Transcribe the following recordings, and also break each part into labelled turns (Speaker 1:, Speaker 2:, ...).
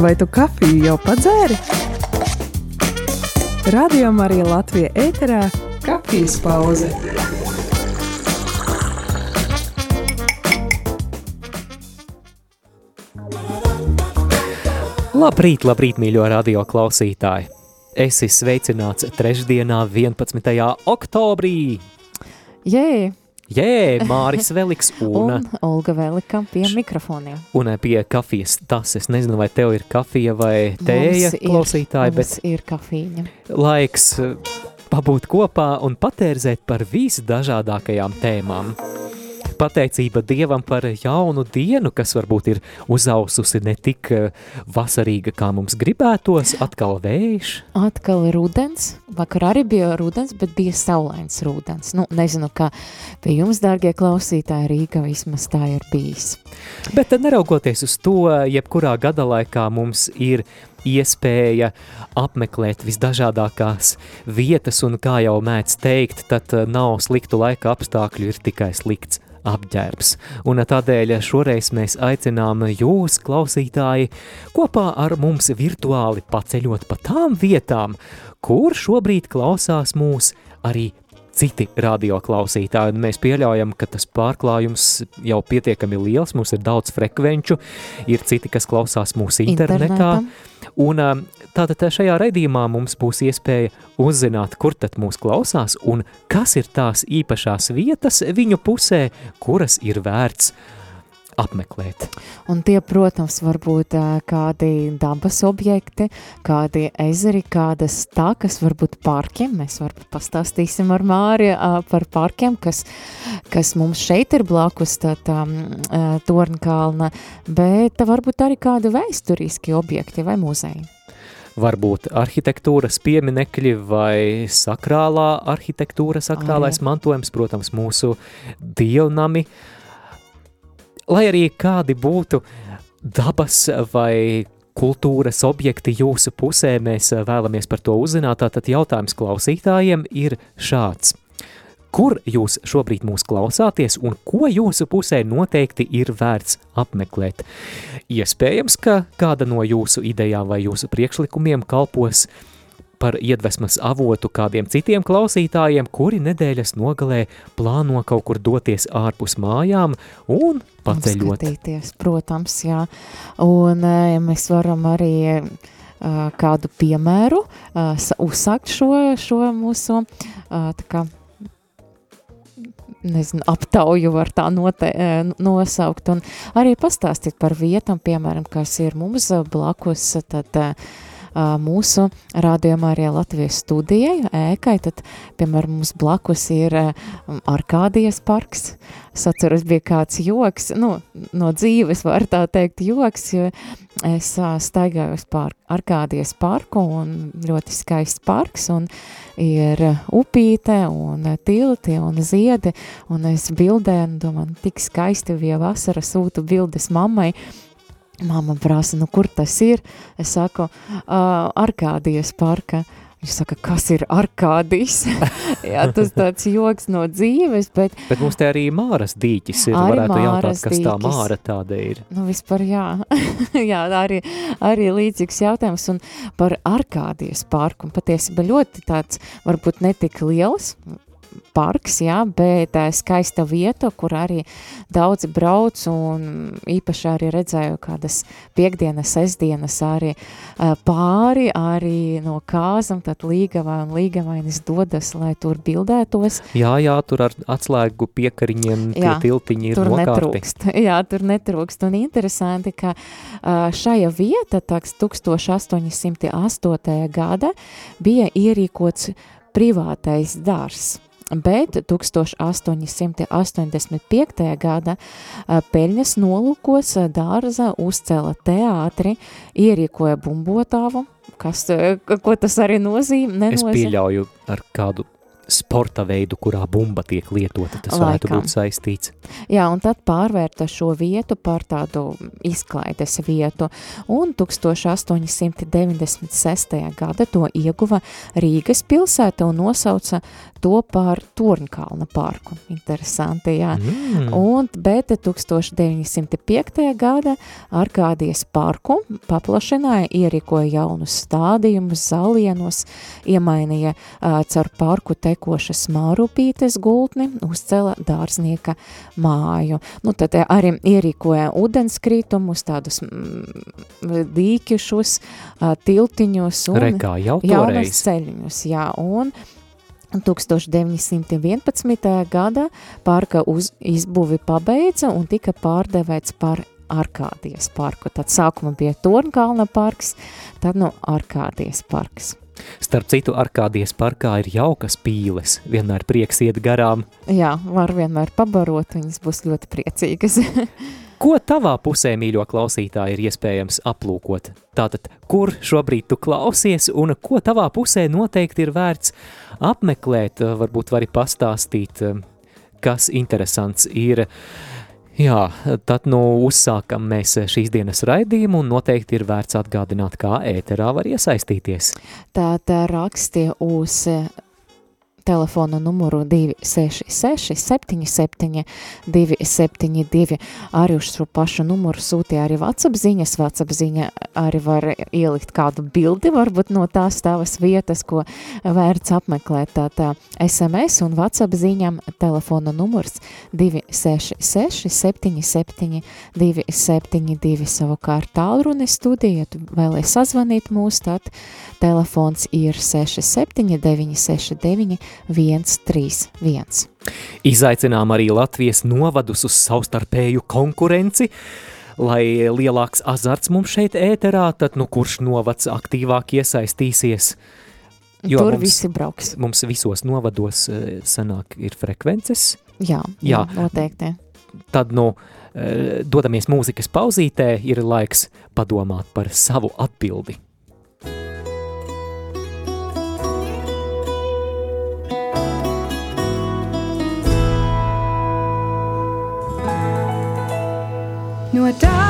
Speaker 1: Vai tu kafiju jau padzēri? Radio Marija Latvija ēterā - kafijas pauze.
Speaker 2: Labrīt, labrīt, mīļo radio klausītāji! Esi sveicināts trešdienā, 11. oktobrī!
Speaker 3: Jē,
Speaker 2: Jē, Māris Veliks un,
Speaker 3: un Olga Velika pie mikrofoniem.
Speaker 2: un pie kafijas tas. Es nezinu, vai tev ir kafija vai tēja,
Speaker 3: Mums ir-
Speaker 2: klausītāji, bet
Speaker 3: Mums ir kafīņa.
Speaker 2: laiks eh, pabūt kopā un patērzēt par visdažādākajām tēmām. Pateicība Dievam par jaunu dienu, kas varbūt ir uzaususi ne tik eh, vasarīga, kā mums gribētos, atkal vējš.
Speaker 3: Atkal ir rudens. Vakar arī bija rudens, bet bija saulains rudens. Nu, nezinu, kā pie jums, dārgie klausītāji, Rīga vismaz tā ir bijis.
Speaker 2: Bet neraugoties uz to, jebkurā gada laikā mums ir iespēja apmeklēt visdažādākās vietas, un kā jau mēdz teikt, tad eh, nav sliktu laika apstākļu, ir tikai slikts apģērbs. Un tādēļ šoreiz mēs aicinām jūs, klausītāji, kopā ar mums virtuāli paceļot pa tām vietām, kur šobrīd klausās mūs arī citi radioklausītāji. Un mēs pieļaujam, ka tas pārklājums jau pietiekami liels, mums ir daudz frekvenču, ir citi, kas klausās mūsu internetā. Un ā, tātad šajā raidījumā mums būs iespēja uzzināt, kur tad mūs klausās un kas ir tās īpašās vietas viņu pusē, kuras ir vērts apmeklēt.
Speaker 3: Un tie, protams, var būt kādi dabas objekti, kādi ezeri, kādas takas, varbūt parkiem. Mēs varbūt pastāstīsim ar Māri ā, par parkiem, kas, kas mums šeit ir blakus tā, tā Tornkalna, bet varbūt arī kādi vēsturiski objekti vai muzeji.
Speaker 2: Varbūt arhitektūras pieminekļi vai sakrālā arhitektūra, sakrālais mantojums, protams, mūsu dievnami. Lai arī kādi būtu dabas vai kultūras objekti jūsu pusē, mēs vēlamies par to uzzināt. Tātad jautājums klausītājiem ir šāds. Kur jūs šobrīd mūs klausāties un ko jūsu pusē noteikti ir vērts apmeklēt? Iespējams, ka kāda no jūsu idejām vai jūsu priekšlikumiem kalpos par iedvesmas avotu kādiem citiem klausītājiem, kuri nedēļas nogalē plāno kaut kur doties ārpus mājām un paceļot.
Speaker 3: Skatīties, protams, jā. Un eh, ja mēs varam arī eh, kādu piemēru eh, uzsākt šo, šo mūsu tā kā, nezinu, aptauju var tā note, eh, nosaukt un arī pastāstīt par vietām, piemēram, kas ir mums blakus, tad ā, mūsu rādījumā arī Latvijas studijai, ēkai, tad, piemēram, mums blakus ir ā, Arkādijas parks. Es atceros, bija kāds joks, nu, no dzīves var tā teikt joks, jo es staigājos pār Arkādijas parku un ļoti skaists parks un ir upīte un tilti un ziedi un es bildēju un domāju, "Nu, tik skaisti bija vasara, sūtu bildes mammai, Māma prasa, nu kur tas ir? Es saku, uh, Arkādijas parka. Viņš saka, kas ir Arkādijas? Jā, tas tāds joks no dzīves, bet,
Speaker 2: Bet mums te arī māras dīķis ir,
Speaker 3: Arī
Speaker 2: varētu jautāt,
Speaker 3: Māras
Speaker 2: kas tā
Speaker 3: dīķis.
Speaker 2: māra tāda ir.
Speaker 3: nu, vispār jā, jā arī, arī līdzīgs jautājums. Un par Arkādijas parku, un patiesībā ļoti tāds, varbūt netik liels, parks, jā, bet skaista vieta, kur arī daudzi brauc un īpaši arī redzēju kādas piekdienas, sestdienas arī pāri, arī no kāzam, tad līgavā un līgavainis dodas, lai tur bildētos.
Speaker 2: Jā, jā, tur ar atslēgu piekariņiem tie
Speaker 3: Jā,
Speaker 2: tiltiņi ir
Speaker 3: tur
Speaker 2: nokārti.
Speaker 3: netrūkst. Jā, tur netrūkst. Un interesanti, ka ā, šajā vieta, tāds 1808. gada, bija ierīkots privātais dārs. Bet 1885. gada peļņas nolūkos dārza uzcēla teātri, ierīkoja bumbotāvu, kas, ko tas arī nozīmē.
Speaker 2: Es pieļauju ar kādu sporta veidu, kurā bumba tiek lietota. Tas varētu
Speaker 3: Laikam.
Speaker 2: būt saistīts.
Speaker 3: Jā, un tad pārvērta šo vietu par tādu izklaides vietu, un 1896. gada to ieguva Rīgas pilsēta un nosauca to par Torņkalna parku. Interesanti, jā.
Speaker 2: Mm.
Speaker 3: Un, bet 1905. gada Arkādijas parku paplašināja, ierīkoja jaunus stādījumus, zalienos, iemainīja uh, caur parku tekošas mārupītes gultni, uzcela dārznieka māju. Nu, tad eh, arī ierīkoja ūdenskrītumus, tādus mm, dīkišus, tiltiņus un
Speaker 2: Rekā jau
Speaker 3: jaunas ceļņus, jā, un 1911. gada parka uz, izbuvi pabeidza un tika pārdevēts par Arkādijas parku. Tad sākuma bija Tornkalna parks, tad nu Arkādijas parks.
Speaker 2: Starp citu, Arkādijas parkā ir jaukas pīles. Vienmēr prieks iet garām.
Speaker 3: Jā, var vienmēr pabarot, viņas būs ļoti priecīgas.
Speaker 2: Ko tavā pusē, mīļo klausītāji, ir iespējams aplūkot? Tātad, kur šobrīd tu klausies un ko tavā pusē noteikti ir vērts apmeklēt? Varbūt vari pastāstīt, kas interesants ir. Jā, tad nu uzsākam mēs šīs dienas raidījumu un noteikti ir vērts atgādināt, kā ēterā var iesaistīties.
Speaker 3: Tātad raksti uz telefona numuru 266 77 272. Arī uz šo pašu numuru sūtīja arī WhatsApp ziņas. WhatsApp ziņa arī var ielikt kādu bildi, varbūt no tās tavas vietas, ko vērts apmeklēt. Tātad SMS un WhatsApp ziņām telefona numurs 266 77 272. Savukārt tālruni studija, ja tu vēlēsi sazvanīt mūs, tad telefons ir 67 969 131.
Speaker 2: Izaicinām arī Latvijas novadus uz savstarpēju konkurenci. Lai lielāks azarts mums šeit ēterā, tad nu kurš novads aktīvāk iesaistīsies? Jo
Speaker 3: Tur
Speaker 2: mums-
Speaker 3: visi brauks.
Speaker 2: Mums visos novados eh, sanāk ir frekvences,
Speaker 3: Jā,
Speaker 2: Jā.
Speaker 3: noteikti.
Speaker 2: tad nu eh, dodamies mūzikas pauzītē, ir laiks padomāt par savu atbildi.
Speaker 4: No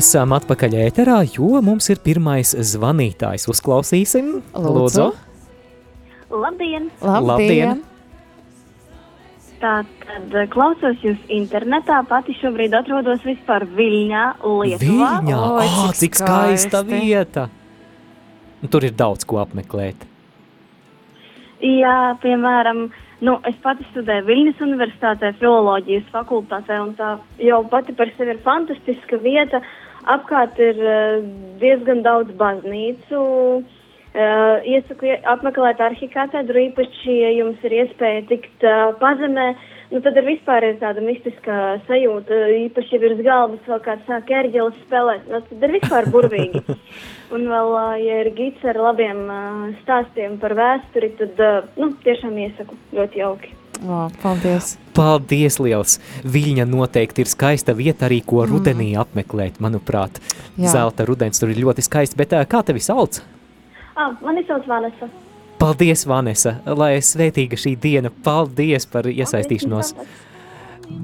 Speaker 4: Esam
Speaker 2: atpakaļ ēterā, jo mums ir pirmais zvanītājs. Uzklausīsim,
Speaker 3: Lūdzu.
Speaker 5: Labdien!
Speaker 2: Labdien.
Speaker 3: Labdien!
Speaker 5: Tātad klausos jūs internetā, pati šobrīd atrodos vispār Viļņā, Lietuvā.
Speaker 2: Viļņā,
Speaker 3: Oi,
Speaker 2: oh,
Speaker 3: cik
Speaker 2: cik skaista
Speaker 3: skaisti.
Speaker 2: vieta! Nu, Tur ir daudz ko apmeklēt.
Speaker 5: Jā, piemēram, nu, es pati studēju Viļņas universitātē, filoloģijas fakultātē, un tā jau pati par sevi ir fantastiska vieta. Apkārt ir eh, diezgan daudz baznīcu. Uh, iesaku ie- apmeklēt arhikatedru, īpaši, ja jums ir iespēja tikt uh, pazemē, nu tad ir vispār ir tāda mistiskā sajūta, īpaši, ja virs galvas vēl kāds sāk ērģeles spēlēt, nu tad ir vispār burvīgi. Un vēl, ja ir gids ar labiem stāstiem par vēsturi, tad, nu, tiešām iesaku ļoti jauki.
Speaker 3: O, paldies!
Speaker 2: Paldies, liels! Viļņa noteikti ir skaista vieta arī, ko rudenī apmeklēt, manuprāt.
Speaker 3: Mm. Jā.
Speaker 2: Zelta rudens tur ir ļoti skaisti, bet kā tevi sauc?
Speaker 5: Ah, mani sauc Vanessa.
Speaker 2: Paldies, Vanesa, lai svētīga šī diena. Paldies par iesaistīšanos.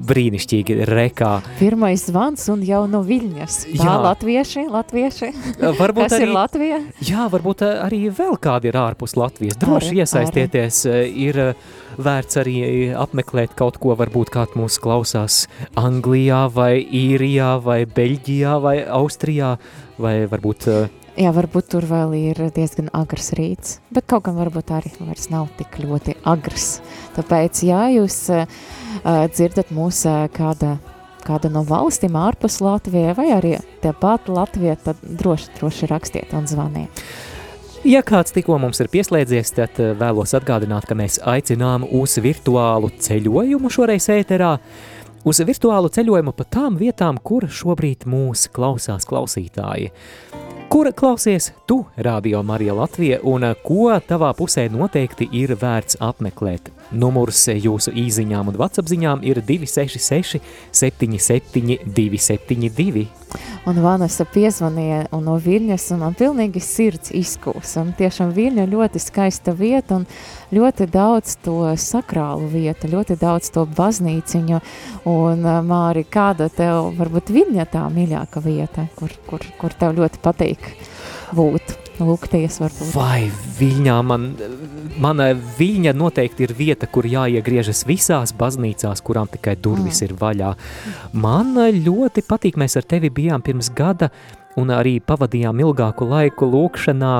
Speaker 2: Brīnišķīgi rekā.
Speaker 3: Pirmais zvans un jau no Viļņas. Tā,
Speaker 2: Jā.
Speaker 3: latvieši, latvieši.
Speaker 2: Varbūt
Speaker 3: Kas
Speaker 2: arī,
Speaker 3: ir Latvija?
Speaker 2: jā, varbūt arī vēl kādi ir ārpus Latvijas. Droši
Speaker 3: Arī,
Speaker 2: iesaistieties. ā, Ir vērts arī apmeklēt kaut ko, varbūt kāds mūs klausās Anglijā vai Īrijā vai Beļģijā vai Austrijā vai varbūt ā,
Speaker 3: Jā, varbūt tur vēl ir diezgan agrs rīts, bet kaut gan varbūt arī vairs nav tik ļoti agrs. Tāpēc, ja jūs uh, dzirdat mūs uh, kāda, kāda no valstīm ārpus Latvijai vai arī tepat Latvijā, tad droši, droši rakstiet un zvaniet.
Speaker 2: Ja kāds tikko mums ir pieslēdzies, tad eh, vēlos atgādināt, ka mēs aicinām uz virtuālu ceļojumu šoreiz ēterā, uz virtuālu ceļojumu pa tām vietām, kur šobrīd mūs klausās klausītāji. Kur klausies tu, Radio Marija Latvija, un eh, ko tavā pusē noteikti ir vērts apmeklēt? Numurs jūsu īziņām un vatsapziņām ir 266 77 272.
Speaker 3: Un Vanessa piezvanīja no Viļņas, un man pilnīgi sirds izkūs. Un tiešām Viļņa ļoti skaista vieta un ļoti daudz to sakrālu vietu, ļoti daudz to baznīciņu. Un, ā, Māri, kāda tev varbūt Viļņa tā mīļāka vieta, kur, kur, kur tev ļoti patīk būt? Lūgties.
Speaker 2: Vai Viļņā man, mana Viļņa noteikti ir vieta, kur jāiegriežas visās baznīcās, kurām tikai durvis mm. ir vaļā. Man ļoti patīk, mēs ar tevi bijām pirms gada un arī pavadījām ilgāku laiku lūkšanā.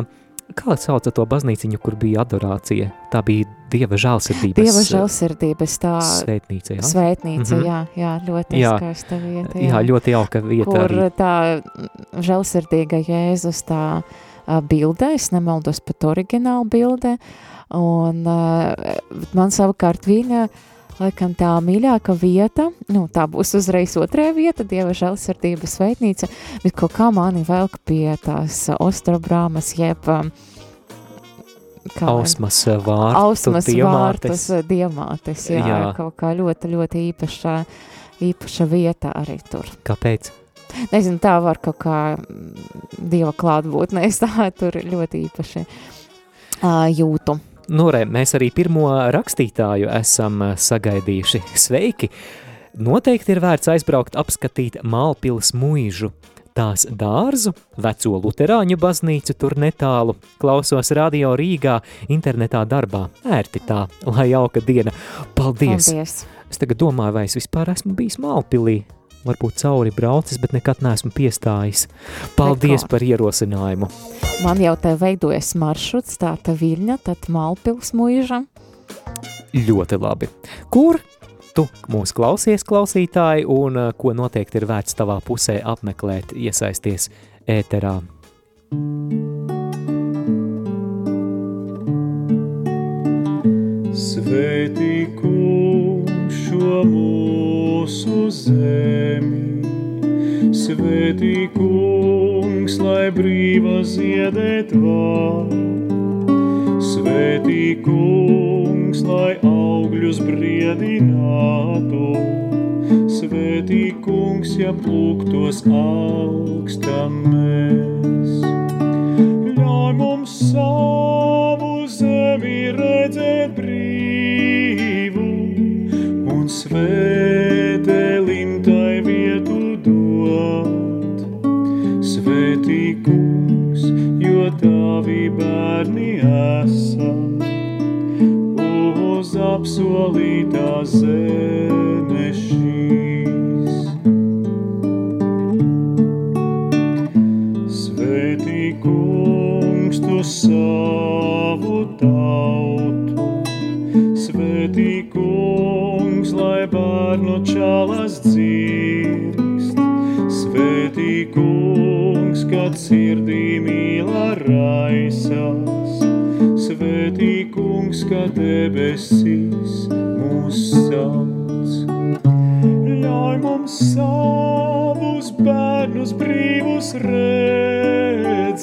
Speaker 2: Kā sauca to baznīciņu, kur bija adorācija? Tā bija Dieva žēlsirdības
Speaker 3: Dieva žēlsirdības tā
Speaker 2: svētnīca, jā?
Speaker 3: svētnīca,
Speaker 2: Mhm.
Speaker 3: jā, jā, ļoti
Speaker 2: Jā.
Speaker 3: skaista vieta.
Speaker 2: Jā, ļoti jauka vieta
Speaker 3: kur
Speaker 2: arī.
Speaker 3: tā žēlsirdīga Jēzus tā ā, bildē, es nemaldos pat oriģinālu bildē, un man savukārt viņa, laikam tā mīļāka vieta, nu tā būs uzreiz otrajā vieta, Dieva žēlsirdības sveitnīca, bet kaut kā mani velk pie tās ostrobrāmas, jeb ā, kā
Speaker 2: Ausmas vārtu,
Speaker 3: Ausmas
Speaker 2: diamātes.
Speaker 3: vārtus, diamātes, jā,
Speaker 2: Jā.
Speaker 3: kaut kā ļoti, ļoti īpaša, īpaša vieta arī tur.
Speaker 2: Kāpēc?
Speaker 3: Nezinu, tā var kaut kā mm, dieva klātbūtnē, es tā tur ļoti īpaši uh, jūtu.
Speaker 2: Nu, re, mēs arī pirmo rakstītāju esam sagaidījuši. Sveiki! Noteikti ir vērts aizbraukt apskatīt Mālpils mūžu, tās dārzu, veco luterāņu baznīcu tur netālu, klausos radio Rīgā, internetā darbā. Ērti tā, lai jauka diena. Paldies!
Speaker 3: Paldies.
Speaker 2: Es tagad domāju, vai es vispār esmu bijis Mālpilī. Varbūt cauri braucis, bet nekad neesmu piestājis. Paldies
Speaker 3: Rekord.
Speaker 2: par ierosinājumu.
Speaker 3: Man jau te veidojas maršruts, tā ta Viļņa, tad Malpils mūža.
Speaker 2: Ļoti labi. Kur tu mūs klausies, klausītāji, un uh, ko noteikti ir vērts tavā pusē apmeklēt, iesaisties ēterā?
Speaker 6: Svētī šo mūsu zemi, svētī kungs, lai brīva ziedēt var. Svētī kungs, lai augļus briedinātu, svētī kungs, ja plūktos augstam mēs. Ļauj mums savu zemi redzēt brīvu un svētēlim tai vietu dot. Svētī kungs, jo tavi bērni esam, uz apsolītā zeme šīs. Svētī kungs, tu sāc, čalas dzirkst, svētī kungs, kad sirdī mīla raisās, svētī kungs, kad debesīs mūs sauc. Ļauj mums savus bērnus brīvus redzēt,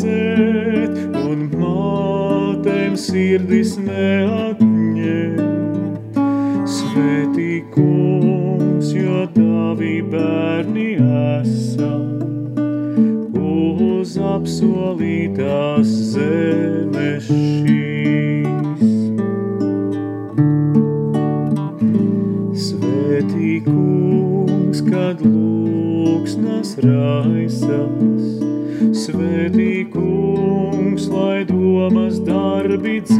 Speaker 6: un mātēm sirdis neatņem. Svētī kungs, jo tavi bērni esam, uz apsolītās zemes šīs. Svētī kungs, kad lūksnas raisās, Svētī kungs, lai domas darbi dzied,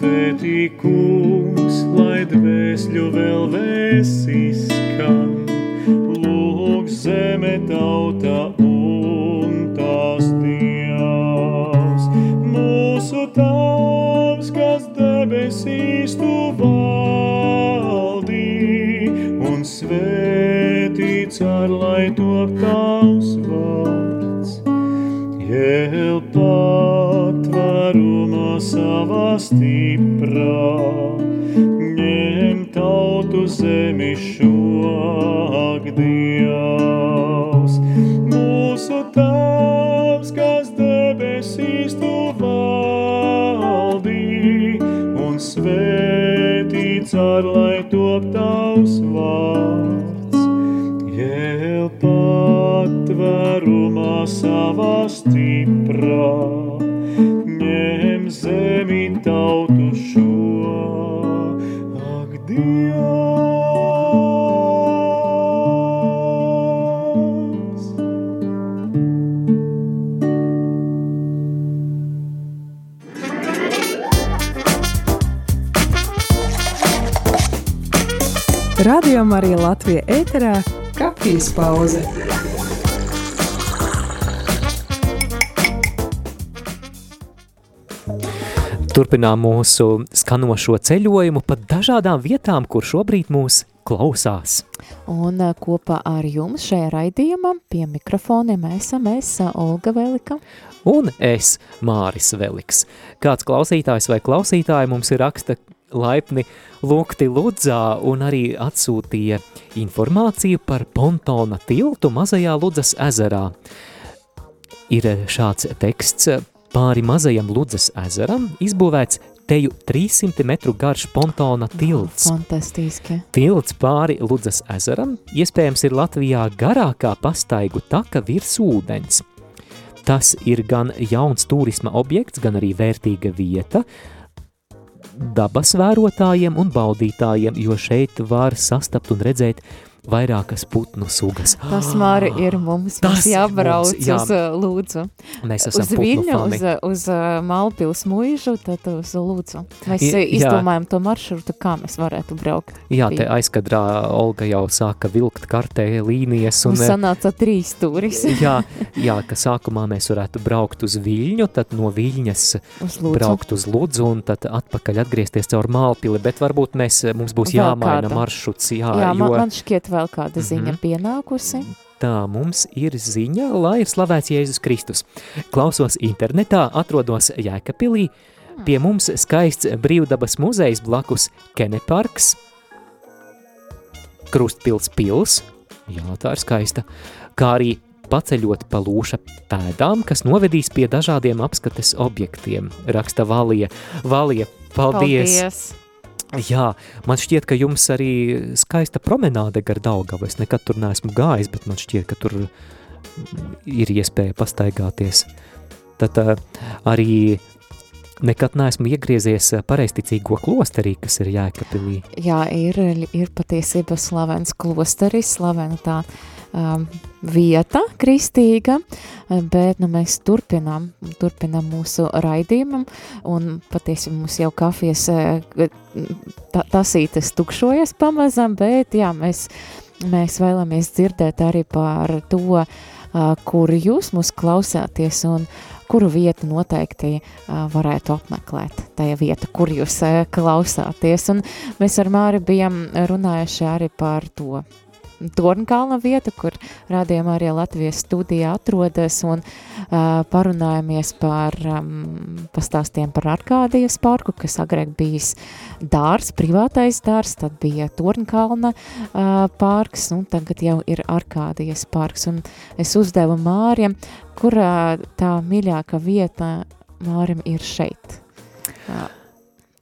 Speaker 6: Svētī kungs, lai dvēsļu vēl vēsīs skan, lūk zeme tauta un tās dievs. Mūsu tavs, kas debesīs tu valdī, un svētīts ar lai top tavs stiprā, ņem tautu zemi šog Dievs. Mūsu tavs, kas debesīs tu valdī, un svētīts ar lai top tavs vārds. Jēl patvarumā savā
Speaker 1: Radio Marija Latvija ēterā - kafijas pauze.
Speaker 2: Turpinām mūsu skanošo ceļojumu pa dažādām vietām, kur šobrīd mūs klausās.
Speaker 3: Un kopā ar jums šajā raidījumā pie mikrofoniem esam es, Olga Velika.
Speaker 2: Un es, Māris Veliks. Kāds klausītājs vai klausītāja mums ir raksta laipni lūgti Ludzā un arī atsūtīja informāciju par pontona tiltu mazajā Ludzas ezerā. Ir šāds teksts pāri mazajam Ludzas ezeram izbūvēts teju 300 metru garš pontona tilts.
Speaker 3: Fantastiski.
Speaker 2: Tilts pāri Ludzas ezeram iespējams ir Latvijā garākā pastaigu taka virs ūdens. Tas ir gan jauns turisma objekts, gan arī vērtīga vieta dabas vērotājiem un baudītājiem, jo šeit var sastapt un redzēt vairākas putnu sugas.
Speaker 3: Tas, Māri, ir mums, mums jābrauc
Speaker 2: mums, jā.
Speaker 3: uz uh, Lūdzu.
Speaker 2: Mēs esam
Speaker 3: Uz Viļņu,
Speaker 2: putnu
Speaker 3: uz, uz uh, Malpils muižu, tad uz Lūdzu. Mēs
Speaker 2: I-
Speaker 3: izdomājam to maršrutu, kā mēs varētu braukt.
Speaker 2: Jā, te aizkadrā Olga jau sāka vilkt kartē līnijas. Un,
Speaker 3: Mums sanāca trīs turis
Speaker 2: jā, jā, ka sākumā mēs varētu braukt uz Viļņu, tad no Viļņas
Speaker 3: uz Lūdzu.
Speaker 2: braukt uz Ludzu un tad atpakaļ atgriezties caur Mālpili, bet varbūt mēs, mums būs
Speaker 3: Vēl
Speaker 2: jāmaina
Speaker 3: kāda.
Speaker 2: maršruts, jā,
Speaker 3: Jā,
Speaker 2: jo...
Speaker 3: man, man šķiet vēl kāda ziņa
Speaker 2: Mhm.
Speaker 3: pienākusi.
Speaker 2: Tā mums ir ziņa, lai ir slavēts Jēzus Kristus. Klausos internetā, atrodos Jēkabpilī, pie mums skaists brīvdabas muzejs blakus Keneparks, Krustpils pils, jā, tā ir skaista, kā arī paceļot pa lūša pēdām, kas novedīs pie dažādiem apskates objektiem, raksta Valija. Valija, paldies! paldies. Jā, man šķiet, ka jums arī skaista promenāde gar Daugavu. Es nekad tur neesmu gājis, bet man šķiet, ka tur ir iespēja pastaigāties. Tad uh, arī nekad neesmu iegriezies pareisticīgo klosterī, kas ir Jēkabpilī.
Speaker 3: Jā, ir, ir patiesība slavens klosteris, slavena tā um, vieta kristīga, bet nu, mēs turpinām, turpinām mūsu raidījumam, un patiesībā mums jau kafijas eh, ta, tasītes tukšojas pamazam, bet jā, mēs, mēs vēlamies dzirdēt arī par to, uh, kur jūs mūs klausāties un kuru vietu noteikti uh, varētu apmeklēt, tajā vieta, kur jūs uh, klausāties. Un mēs ar Māri bijām runājuši arī par to Tornkalna vieta, kur rādījumā arī Latvijas studija atrodas un uh, parunājamies par, um, pastāstiem par Arkādijas parku, kas agrāk bijis dārs, privātais dārs, tad bija Tornkalna uh, parks, un tagad jau ir Arkādijas parks. Un es uzdevu Mārim, kur uh, tā mīļākā vieta Mārim ir šeit, uh,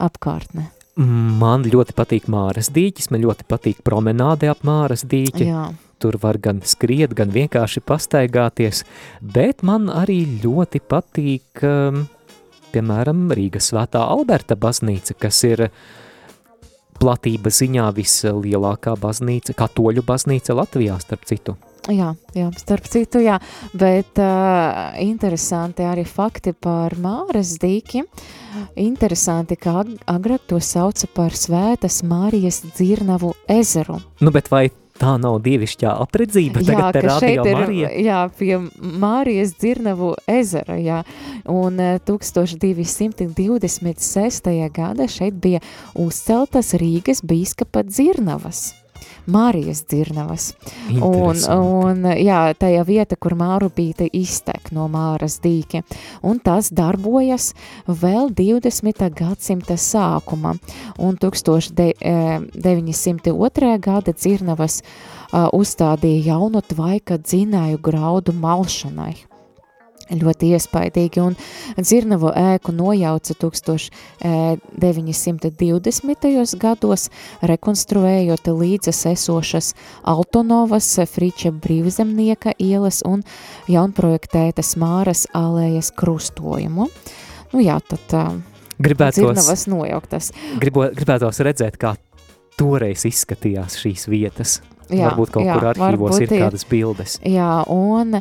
Speaker 3: apkārtne.
Speaker 2: Man ļoti patīk Māras dīķis, man ļoti patīk promenāde ap Māras dīķi.
Speaker 3: Jā.
Speaker 2: Tur var gan skriet, gan vienkārši pastaigāties, bet man arī ļoti patīk, um, piemēram, Rīgas svētā Alberta baznīca, kas ir platība ziņā vislielākā baznīca, katoļu baznīca Latvijā, starp citu.
Speaker 3: Jā, jā, starp citu, jā, bet uh, interesanti arī fakti par Māras dīki. Interesanti, ka ag agrāk to sauca par svētas Mārijas dzirnavu ezeru.
Speaker 2: Nu, bet vai tā nav dievišķā apredzība?
Speaker 3: Jā, ka šeit ir,
Speaker 2: Marija.
Speaker 3: jā, pie Mārijas dzirnavu ezera, jā, un eh, 1226. gada šeit bija uzceltas Rīgas bīskapa dzirnavas. Mārijas dzirnavas. Un, un jā, tajā vieta, kur māru bija iztek no māras dīķa. Un tas darbojas vēl 20. gadsimta sākuma. Un 1902. gada dzirnavas uh, uzstādīja jaunu tvaika dzinēju graudu malšanai. Ļoti iespaidīgi, un dzirnavu ēku nojauca 1920. gados, rekonstruējot līdzas esošas Altonovas, Friča brīvzemnieka ielas un jaunprojektētas Māras alējas krustojumu. Nu jā, tad uh,
Speaker 2: Gribētos,
Speaker 3: dzirnavas nojauktas.
Speaker 2: gribo, gribētos redzēt, kā toreiz izskatījās šīs vietas.
Speaker 3: Jā,
Speaker 2: varbūt kaut
Speaker 3: jā,
Speaker 2: kur arhīvos
Speaker 3: varbūt
Speaker 2: ir kādas bildes.
Speaker 3: Jā, un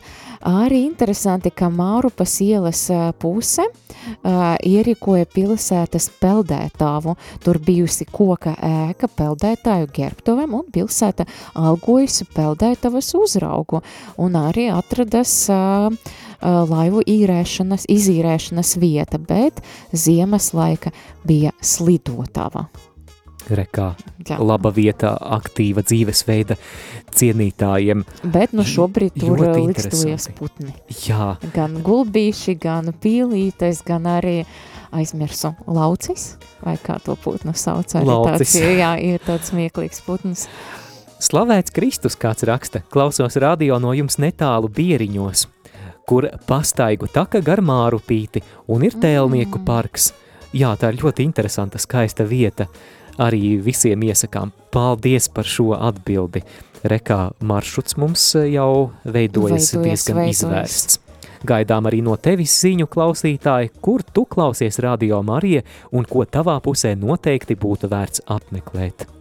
Speaker 3: arī interesanti, ka Mārupas ielas puse uh, ierīkoja pilsētas peldētāvu. Tur bijusi koka ēka peldētāju gerbtuvem un pilsēta algojusi peldētavas uzraugu. Un arī atradas uh, laivu īrēšanas, izīrēšanas vieta, bet ziemas laika bija slidotava.
Speaker 2: Rekā
Speaker 3: Jā.
Speaker 2: laba vieta aktīva dzīvesveida cienītājiem.
Speaker 3: Bet nu šobrīd tur
Speaker 2: Ļoti
Speaker 3: likstojas putni.
Speaker 2: Jā,
Speaker 3: gan gulbīši, gan pīlītes, gan arī aizmirsu laucis, vai kā to putnu sauc.
Speaker 2: Laucis.
Speaker 3: Tāds, jā, ir tāds smieklīgs putns.
Speaker 2: slavēts Kristus, kāds raksta, klausos radio no jums netālu bieriņos, kur pastaigu taka gar māru pīti un ir tēlnieku parks. Jā, tā ir ļoti interesanta, skaista vieta. Arī visiem iesakām paldies par šo atbildi. Rekā maršruts mums jau veidojas,
Speaker 3: Veidojas,
Speaker 2: diezgan
Speaker 3: veidojas.
Speaker 2: izvērsts. Gaidām arī no tevis ziņu klausītāji, kur tu klausies radio Marija un ko tavā pusē noteikti būtu vērts apmeklēt.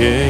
Speaker 7: Yeah.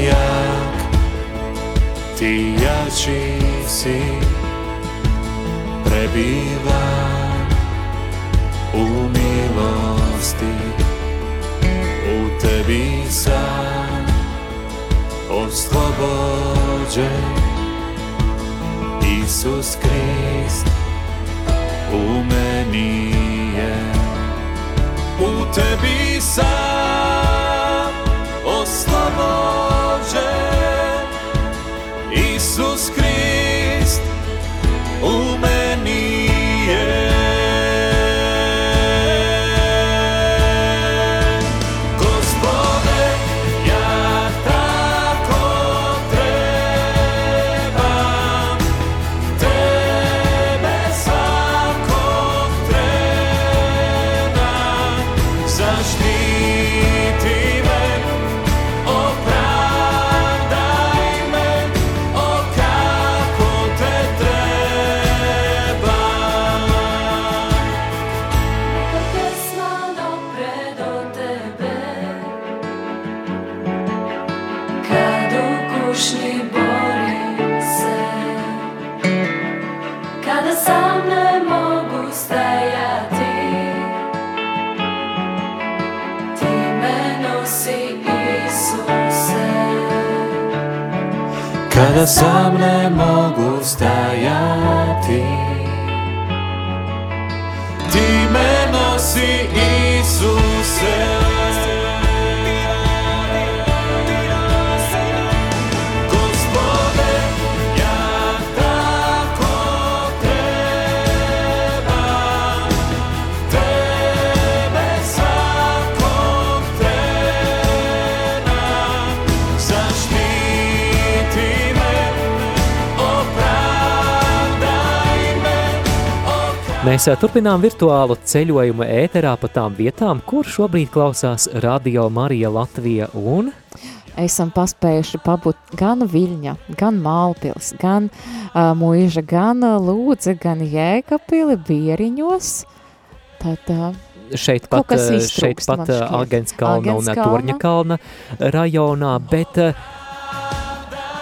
Speaker 2: Mēs turpinām virtuālu ceļojumu ēterā pa tām vietām, kur šobrīd klausās Radio Marija Latvija un
Speaker 3: esam paspējuši pabūt gan Viļņa, gan Mālpils, gan uh, Mūža, gan uh, Lūdze, gan Jēkapili, Bieriņos. Tad uh,
Speaker 2: šeit pat, šeit pat. Agenskalna un. Torņakalna rajonā, bet ā,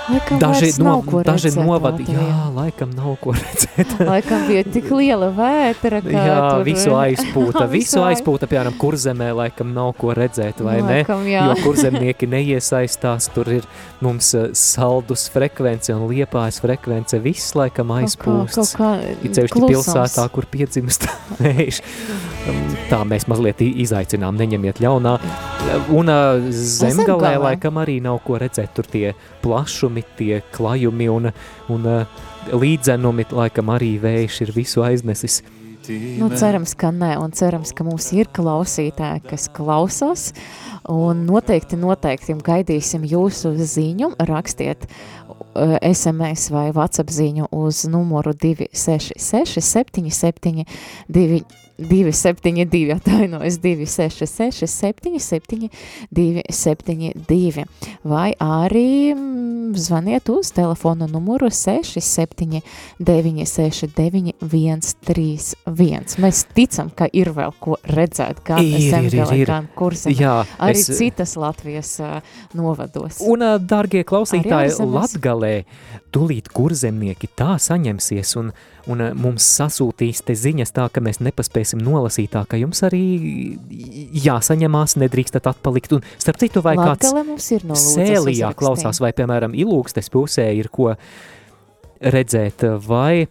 Speaker 3: laikam
Speaker 2: daži, no, daži novadi,
Speaker 3: Latvijā.
Speaker 2: jā, laikam nav ko redzēt.
Speaker 3: Laikam bija tik liela vētra, ka
Speaker 2: Jā,
Speaker 3: tur...
Speaker 2: visu aizpūta, visu
Speaker 3: aiz-
Speaker 2: aizpūta, piemēram, kurzemē laikam nav ko redzēt, vai ne?
Speaker 3: Laikam, jā.
Speaker 2: Jo kurzemnieki neiesaistās, tur ir mums ā, saldus frekvence un liepājas frekvence, viss laikam
Speaker 3: Kaut kā-
Speaker 2: aizpūsts.
Speaker 3: kaut kā
Speaker 2: cevišķi pilsētā, kur piedzimst vējš. Um, Tā mēs mazliet izaicinām, neņemiet ļaunā. Un ā, zemgalē
Speaker 3: Zemgalē?
Speaker 2: laikam arī nav ko redzēt, tur tie plašumi, tie klajumi un, un ā, līdzenumi, laikam arī vējš ir visu aiznesis.
Speaker 3: Nu, cerams, ka nē, un cerams, ka mums ir klausītāji, kas klausās. Un noteikti, noteikti gaidīsim jūsu ziņu. Rakstiet SMS vai WhatsApp ziņu uz numuru 266, 77, 2, 272, atvainojas 266, 77, 272. Vai arī mm, zvaniet uz telefona numuru 67, 969, 131. Mēs ticam, ka ir vēl ko redzēt, gan
Speaker 2: Ir, ir, ir,
Speaker 3: Zemgalē,
Speaker 2: ir.
Speaker 3: gan Kurzemē.
Speaker 2: Jā,
Speaker 3: Arī
Speaker 2: es-
Speaker 3: citas Latvijas uh, novados.
Speaker 2: Un, ā, dārgie klausītāji,
Speaker 3: Arī ārzemes.
Speaker 2: Latgalē tūlīt kurzemnieki tā saņemsies un, un ā, mums sasūtīs te ziņas tā, ka mēs nepaspēsim nolasīt tā, ka jums arī jāsaņemās, nedrīkstat atpalikt. Un starp citu, vai kāds
Speaker 3: Latgale Lūdzes
Speaker 2: sēlijā klausās, vai, piemēram, ilūgstes pusē ir ko redzēt, vai,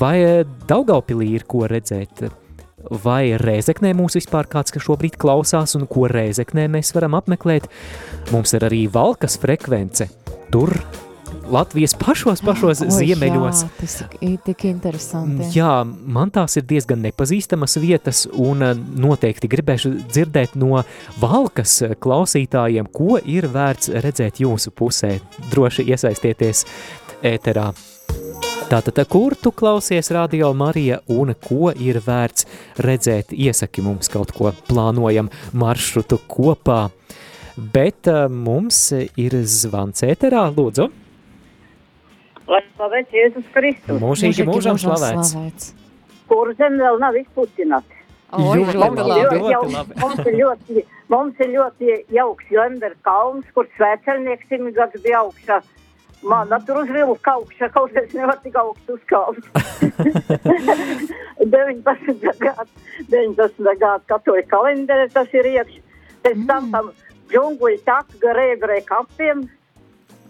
Speaker 2: vai Daugaupilī ir ko redzēt, vai Rēzeknē mūs vispār kāds, kas šobrīd klausās, un ko Rēzeknē mēs varam apmeklēt. Mums ir arī Valkas frekvence. Tur Latvijas pašos, pašos
Speaker 3: Oi,
Speaker 2: ziemeļos.
Speaker 3: Jā, tas ir tik interesanti.
Speaker 2: Jā, man tās ir diezgan nepazīstamas vietas, un eh, noteikti gribēšu dzirdēt no valkas klausītājiem, ko ir vērts redzēt jūsu pusē. Droši iesaistieties ēterā. Tātad, kur tu klausies Radio Marija un ko ir vērts redzēt? Iesaki mums kaut ko, plānojam maršrutu kopā. Bet uh, mums ir zvans ēterā, lūdzu.
Speaker 8: Lai slavēts Jēzus Kristus,
Speaker 2: Mūžīgi mūžam slavēts.
Speaker 3: slavēts.
Speaker 8: kur zem vēl nav
Speaker 2: labi.
Speaker 8: Mums ir ļoti, mums ir ļoti jauks Lendera kalns, kur svēceļnieks simt gadus bija augšā. Man tur uz vilka augšā, kaut kas nevar tik augstu uzkāpt. 19. gadu, 19. gadu katoļu kalendārā tas ir iekš. Pēc tam tam džungļu tak garēgrē kapiem,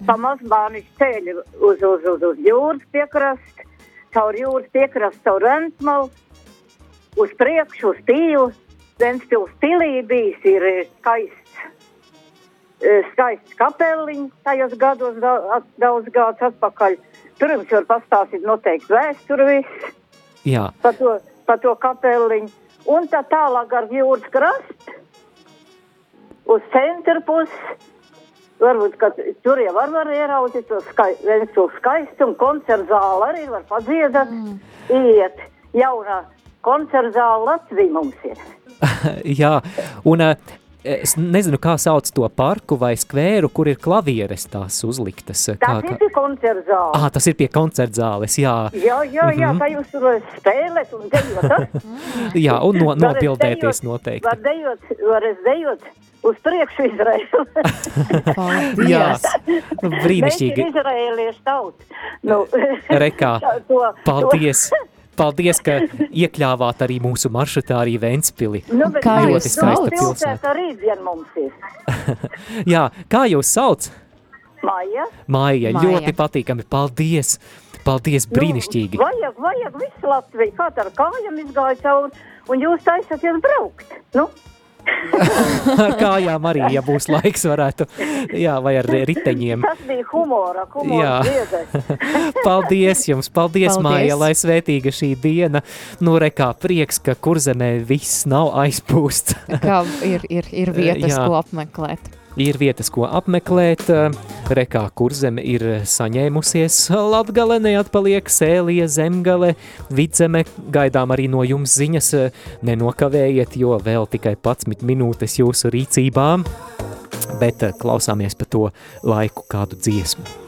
Speaker 8: pamazbāniņš ceļi uz, uz, uz, uz jūras piekrastu, caur jūras piekrastu, caur Rentmalu, uz priekšu, uz tīlu. Ventspils pilī bijis ir eh, skaists, eh, skaists kapeliņš tajos gados, daudz gadus atpakaļ. Tur jums var pastāstīt noteikti vēsturi viss
Speaker 2: Jā,
Speaker 8: par to, par to kapeliņu. Un tā tālāk ar jūras krastu uz centra pusi. Varbūt, ka tur jau var, var ieraudzīt to skai, skaistumu. Koncerta zāle arī var padziedāt. Mm. Iet jaunā koncerta zāle Latvija mums ir.
Speaker 2: jā. Un eh, es nezinu, kā sauc to parku vai skvēru, kur ir klavieres tās uzliktas. eh, Kā,
Speaker 8: Tas ir pie koncerta zāles.
Speaker 2: Ah, tas ir pie koncerta zāles, jā.
Speaker 8: Jā, jā, jā,
Speaker 2: Mhm.
Speaker 8: tā jūs tur spēlēt un dejot.
Speaker 2: Jā, un no,
Speaker 8: dejot-
Speaker 2: noteikti.
Speaker 8: Var dejot, var es dejot uz priekšu Izraēlu.
Speaker 2: Jā,
Speaker 8: Mēs
Speaker 2: brīnišķīgi.
Speaker 8: ir izraēliešu tauta. Nu,
Speaker 2: Rekā,
Speaker 8: to,
Speaker 2: paldies! Paldies, ka iekļāvāt arī mūsu maršrutā arī Ventspili.
Speaker 8: Nu,
Speaker 3: Kā jūs sauc?
Speaker 8: pilsēta? Pilsēta arī dien mums ir.
Speaker 2: Jā, kā jūs sauc?
Speaker 8: Maija.
Speaker 2: Māja,
Speaker 3: Maija.
Speaker 2: ļoti patīkami. Paldies! Paldies, brīnišķīgi!
Speaker 8: Nu, vajag, vajag visu Latviju. Kā ar kājām izgāja cauri, un jūs taisaties braukt. Nu,
Speaker 2: Ar kājām arī, ja būs laiks, varētu. Jā, vai ar riteņiem.
Speaker 8: tas bija humora, humora.
Speaker 2: Paldies jums, paldies,
Speaker 3: Paldies.
Speaker 2: Māja, lai svētīga šī diena. Nu, rekā, prieks, ka kurzemē viss nav aizpūsts.
Speaker 3: Kā ir, ir, ir vietas,
Speaker 2: Jā.
Speaker 3: ko apmeklēt.
Speaker 2: Ir vietas, ko apmeklēt. Rekā, kurzeme ir saņēmusies. Latgale neatpaliek, sēlija, zemgale, vidzeme. Gaidām arī no jums ziņas. Nenokavējiet, jo vēl tikai 11 minūtes jūsu rīcībā. Bet eh, klausāmies pa to laiku kādu dziesmu.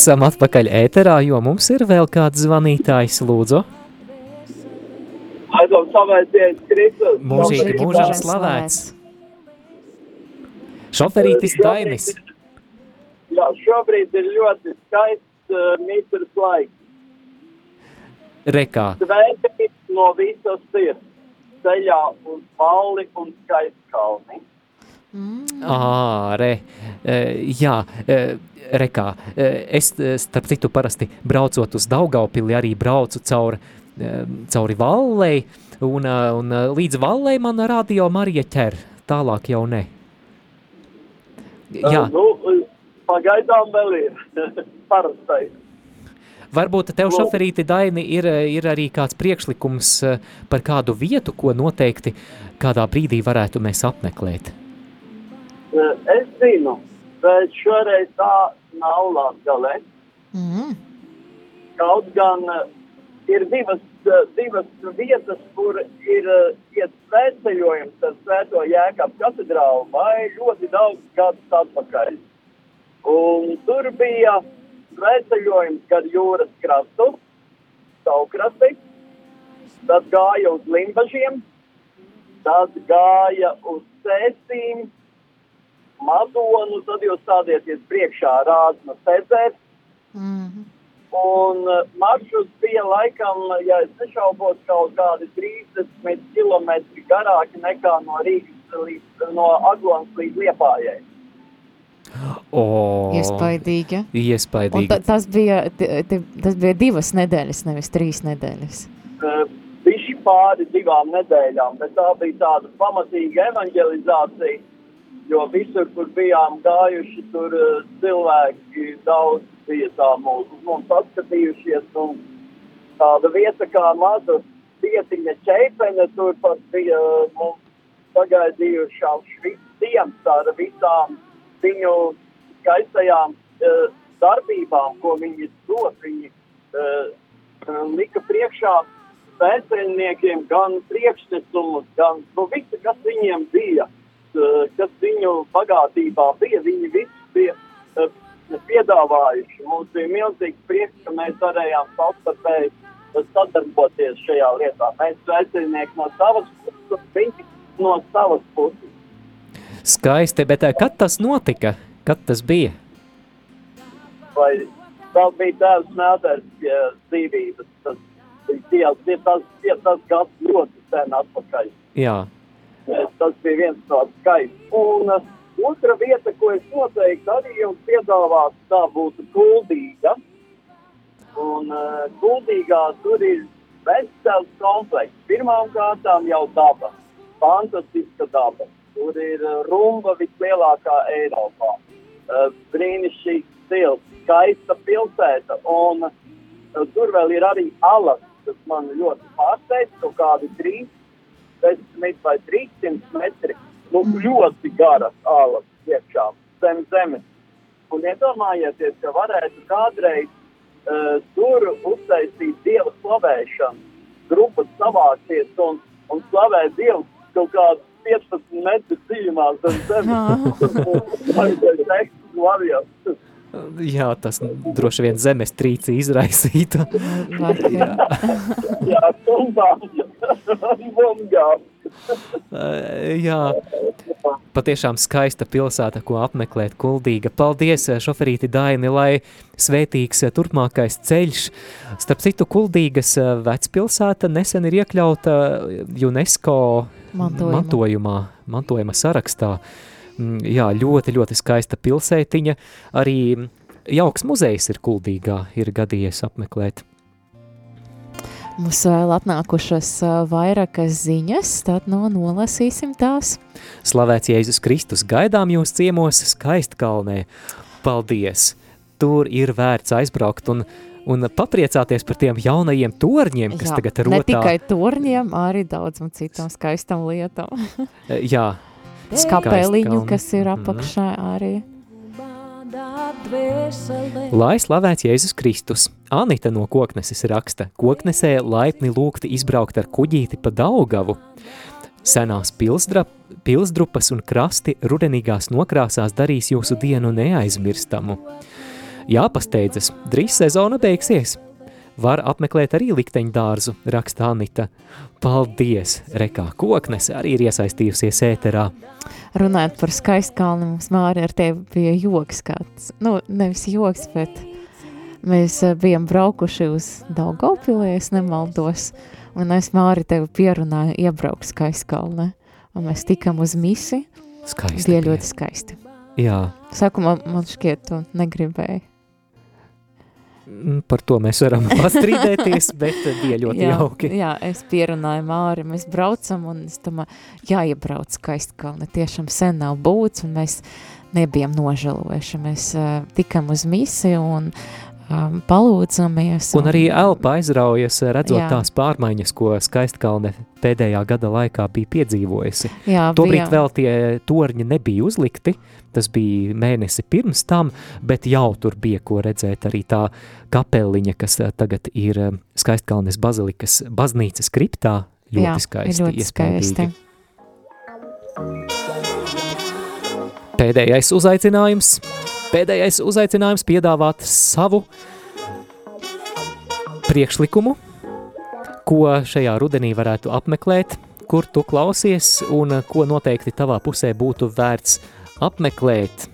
Speaker 2: Esam atpakaļ ēterā, jo mums ir vēl kāds zvanītājs, lūdzu. Mūžīgi mūžam slavēts. Šoferītis Dainis.
Speaker 9: Jā, šobrīd ir ļoti skaists uh, mitrs laiks.
Speaker 2: Rekā.
Speaker 9: Svētīts no visas sirds. Ceļā uz balli un skaists kalni.
Speaker 2: Ā, re, e, jā, rekā. Es, starp citu, parasti braucot uz Daugaupili arī braucu caur, cauri Vallei, un, un līdz Vallei man radio Marija ķer, tālāk jau ne. Jā,
Speaker 9: nu, pagaidām vēl ir parastais.
Speaker 2: varbūt tev šoferīti Daini ir, ir arī kāds priekšlikums par kādu vietu, ko noteikti kādā brīdī varētu mēs apmeklēt.
Speaker 9: Uh, es zinu, bet šoreiz tā nav Latgalē.
Speaker 3: Mm.
Speaker 9: Kaut gan uh, ir divas, uh, divas vietas, kur ir iet svētceļojums ar svēto Jēkabu katedrālu vai ļoti daudz gadus atpakaļ. Un tur bija svētceļojums gar jūras krastu, saukrasti, tad gāja uz limbažiem, tad gāja uz sēstīm, mazonu, tad jūs stādieties priekšā rādna sēdzēt,
Speaker 3: Mm.
Speaker 9: Un uh, maršruts bija laikam, ja es nešaubos, kaut kādi 30 km garāki nekā no Rīgas līdz, no Aglonas līdz Liepājai.
Speaker 2: O,
Speaker 3: Iespaidīgi.
Speaker 2: Iespaidīgi.
Speaker 3: ta, tas, bija, t- t- tas bija divas nedēļas, nevis trīs nedēļas.
Speaker 9: Uh, Viņš pāri divām nedēļām, bet tā bija tāda pamatīga evanģelizācija, jo visur, kur bijām gājuši, tur uh, cilvēki daudz bija tā mūsu mums atskatījušies, un tāda vieta kā maza vietiņa ķeipene, tur pat bija uh, mums pagaidījušām šviciems ar visām viņu skaistajām uh, darbībām, ko viņi dod. Viņi uh, lika priekšā svētceļniekiem gan priekšnesumus, gan nu, visu, kas viņiem bija, uh, kas viņu bagātībā bija, viņi visi bija uh, piedāvājuši. Mums bija milzīgs prieks, ka mēs varējām savstarpēji uh, sadarboties šajā lietā. Mēs svētceļnieki no savas puses, viņi no savas puses.
Speaker 2: Skaisti, bet eh, kad tas notika? Kad tas bija?
Speaker 9: vai vēl bija tēvs mēters pie dzīvības. Tas bija tas, tie, tas gads ļoti sen atpakaļ.
Speaker 2: Jā,
Speaker 9: Tas bija viens no skaits. Un uh, otra vieta, ko es noteikti arī jums piedāvātu, tā būtu Kuldīga. Un Kuldīgā tur ir vesels komplekss. Pirmām kārtām jau daba, fantastiska daba. Tur ir uh, rumba vislielākā Eiropā. Brīnišķīgs stils, skaista pilsēta. Un tur vēl ir arī alas, kas man ļoti pārsteidz, kaut kādi 30 vai 300 metri. Nu, ļoti garas alas iekšā zem zemes. Un iedomājieties, ka varētu kādreiz uh, tur uztaisīt dievu slavēšanu, grupas savākties un, un slavēt dievu kaut kādu 15 metru dziļumā zem zemes. Tas
Speaker 2: jā, tas droši vien zemestrīci izraisītu.
Speaker 3: Jā.
Speaker 9: Jā,
Speaker 2: Jā, patiešām skaista pilsēta, ko apmeklēt kuldīga. Paldies, eh, šoferīti Daini, lai svētīgs eh, turpmākais ceļš. Starp citu, kuldīgas eh, vecpilsēta nesen ir iekļauta UNESCO
Speaker 3: Mantojuma.
Speaker 2: mantojumā, mantojuma sarakstā. Mm, Jā, ļoti, ļoti skaista pilsētiņa. Arī jauks muzejs ir kuldīgā, ir gadījies apmeklēt.
Speaker 3: Mums vēl atnākušas vairākas ziņas, tad no nolasīsim tās.
Speaker 2: Slavēts Jēzus Kristus, gaidām jūs ciemos skaistkalnē. Paldies! Tur ir vērts aizbraukt un, un papriecāties par tiem jaunajiem torņiem, kas
Speaker 3: Jā,
Speaker 2: tagad
Speaker 3: ne
Speaker 2: rotā.
Speaker 3: tikai torņiem, arī daudzam citām skaistam lietām.
Speaker 2: Eh, Jā,
Speaker 3: Skapeliņu, kas ir
Speaker 2: Mhm.
Speaker 3: apakšā arī.
Speaker 2: Lai slavēts Jēzus Kristus, Anita no kokneses raksta, koknesē laipni lūgti izbraukt ar kuģīti pa Daugavu. Senās pilsdra, pilsdrupas un krasti rudenīgās nokrāsās darīs jūsu dienu neaizmirstamu. Jāpasteidzas, drīz sezona beigsies. Var apmeklēt arī likteņu dārzu, raksta Anita. Paldies! Rekā koknese arī ir iesaistījusies ēterā.
Speaker 3: Runājot par skaistkalni, mums Māri ar tevi bija joks kāds. Nu, nevis joks, bet mēs eh, bijām braukuši uz Daugavpilī, es nemaldos, un es Māri tevi pierunāju iebraukt skaistkalnē. Un mēs tikam uz misi,
Speaker 2: Skaisti.
Speaker 3: bija. ļoti skaisti.
Speaker 2: Jā,
Speaker 3: Sākumā man šķiet, tu negribēji.
Speaker 2: Mm, Par to mēs varam pastrīdēties, bet bija ļoti
Speaker 3: jā,
Speaker 2: jauki.
Speaker 3: Jā, es pierunāju Māri, mēs braucam, un es domāju, jāiebrauc skaistkalni, tiešām sen nav būts, un mēs nebijām nožēlojuši. Mēs uh, tikam uz misiju un um, palūdzamies.
Speaker 2: Un arī elpa aizraujas, redzot
Speaker 3: Jā.
Speaker 2: tās pārmaiņas, ko skaistkalne pēdējā gada laikā bija piedzīvojusi.
Speaker 3: Jā,
Speaker 2: Tobrīd
Speaker 3: bija-
Speaker 2: vēl tie torņi nebija uzlikti, tas bija mēnesi pirms tam, bet jau tur bija ko redzēt arī tā kapeliņa, kas tagad ir skaistkalnes bazilikas baznīcas kriptā, ļoti
Speaker 3: Jā,
Speaker 2: skaisti.
Speaker 3: ļoti skaisti.
Speaker 2: Pēdējais uzaicinājums. Pēdējais uzaicinājums piedāvāt savu priekšlikumu, ko šajā rudenī varētu apmeklēt, kur tu klausies un ko noteikti tavā pusē būtu vērts apmeklēt.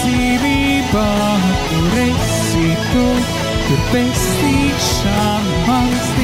Speaker 10: Tur dzīvība, kur esi tu, tur pestīšana mans Dievs.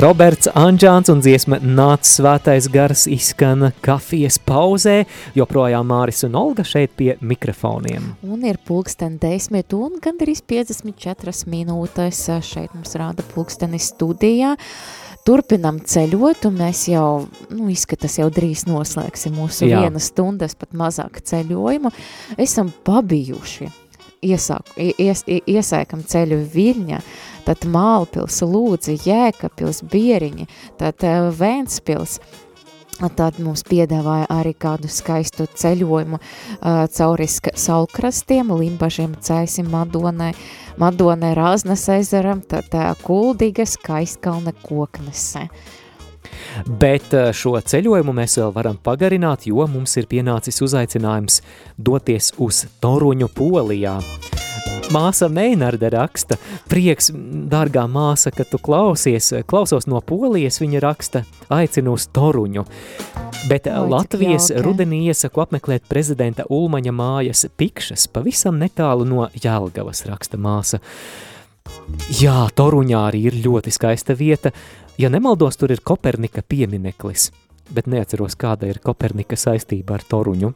Speaker 2: Roberts Anģāns un dziesma Nāc svētais gars izskan kafijas pauzē, joprojām Māris un Olga šeit pie mikrofoniem.
Speaker 3: Un ir pulksten 10 un gandrīz 54 minūtes šeit mums rāda pulksteni studijā. Turpinam ceļot, un mēs jau, nu, izskatās, jau drīz noslēgsim mūsu
Speaker 2: Jā.
Speaker 3: vienas stundas, pat mazāk ceļojumu. Esam pabijuši, iesāk, ies, iesēkam ceļu Viļņa, tad Mālpils, Lūdzi, Jēkapils, Bieriņi, tad eh, Vēnspils, Tad mums piedāvāja arī kādu skaistu ceļojumu uh, cauri saulkrastiem, Limbažiem, Cēsim, Madonai, Madonai, Rāznas ezeram, tad uh, Kuldīga, Skaistkalne, Koknese.
Speaker 2: Bet eh, šo ceļojumu mēs vēl varam pagarināt, jo mums ir pienācis uzaicinājums doties uz Toruņu Polijā. Māsa Meinarde raksta, prieks, dārgā māsa, ka tu klausies, klausos no Polijas, viņa raksta, aicinu uz Toruņu. Bet
Speaker 3: Oi, cik
Speaker 2: Latvijas
Speaker 3: jauki.
Speaker 2: rudenī iesaku apmeklēt prezidenta Ulmaņa mājas Pikšas, pavisam netālu no Jelgavas, raksta māsa. Jā, Toruņā arī ir ļoti skaista vieta. Ja nemaldos, tur ir Kopernika piemineklis, bet neatceros, kāda ir Kopernika saistība ar Toruņu.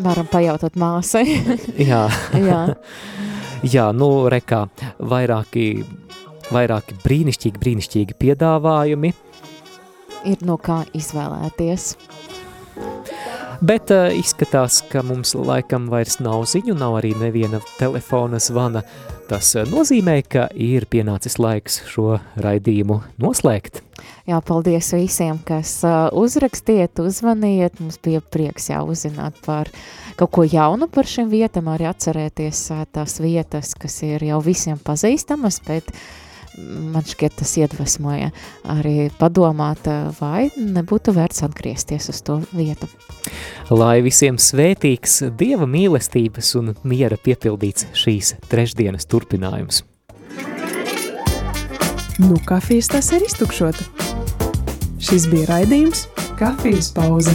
Speaker 3: Varam pajautāt māsai.
Speaker 2: Jā.
Speaker 3: Jā.
Speaker 2: Jā, nu, rekā, vairāki, vairāki brīnišķīgi, brīnišķīgi piedāvājumi.
Speaker 3: Ir no kā izvēlēties.
Speaker 2: Bet uh, izskatās, ka mums laikam vairs nav ziņu, nav arī neviena telefona zvana. Tas uh, nozīmē, ka ir pienācis laiks šo raidījumu noslēgt.
Speaker 3: Jā, paldies visiem, kas uh, uzrakstiet, uzvaniet. Mums bija prieks jau uzzināt par kaut ko jaunu par šīm vietām, arī atcerēties uh, tās vietas, kas ir jau visiem pazīstamas, bet man šķiet tas iedvesmoja arī padomāt, vai nebūtu vērts atgriezties uz to vietu.
Speaker 2: Lai visiem svētīgs Dieva mīlestības un miera piepildīts šīs trešdienas turpinājums.
Speaker 1: Nu, kafijas tas ir iztukšota. Šis bija raidījums Kafijas pauze.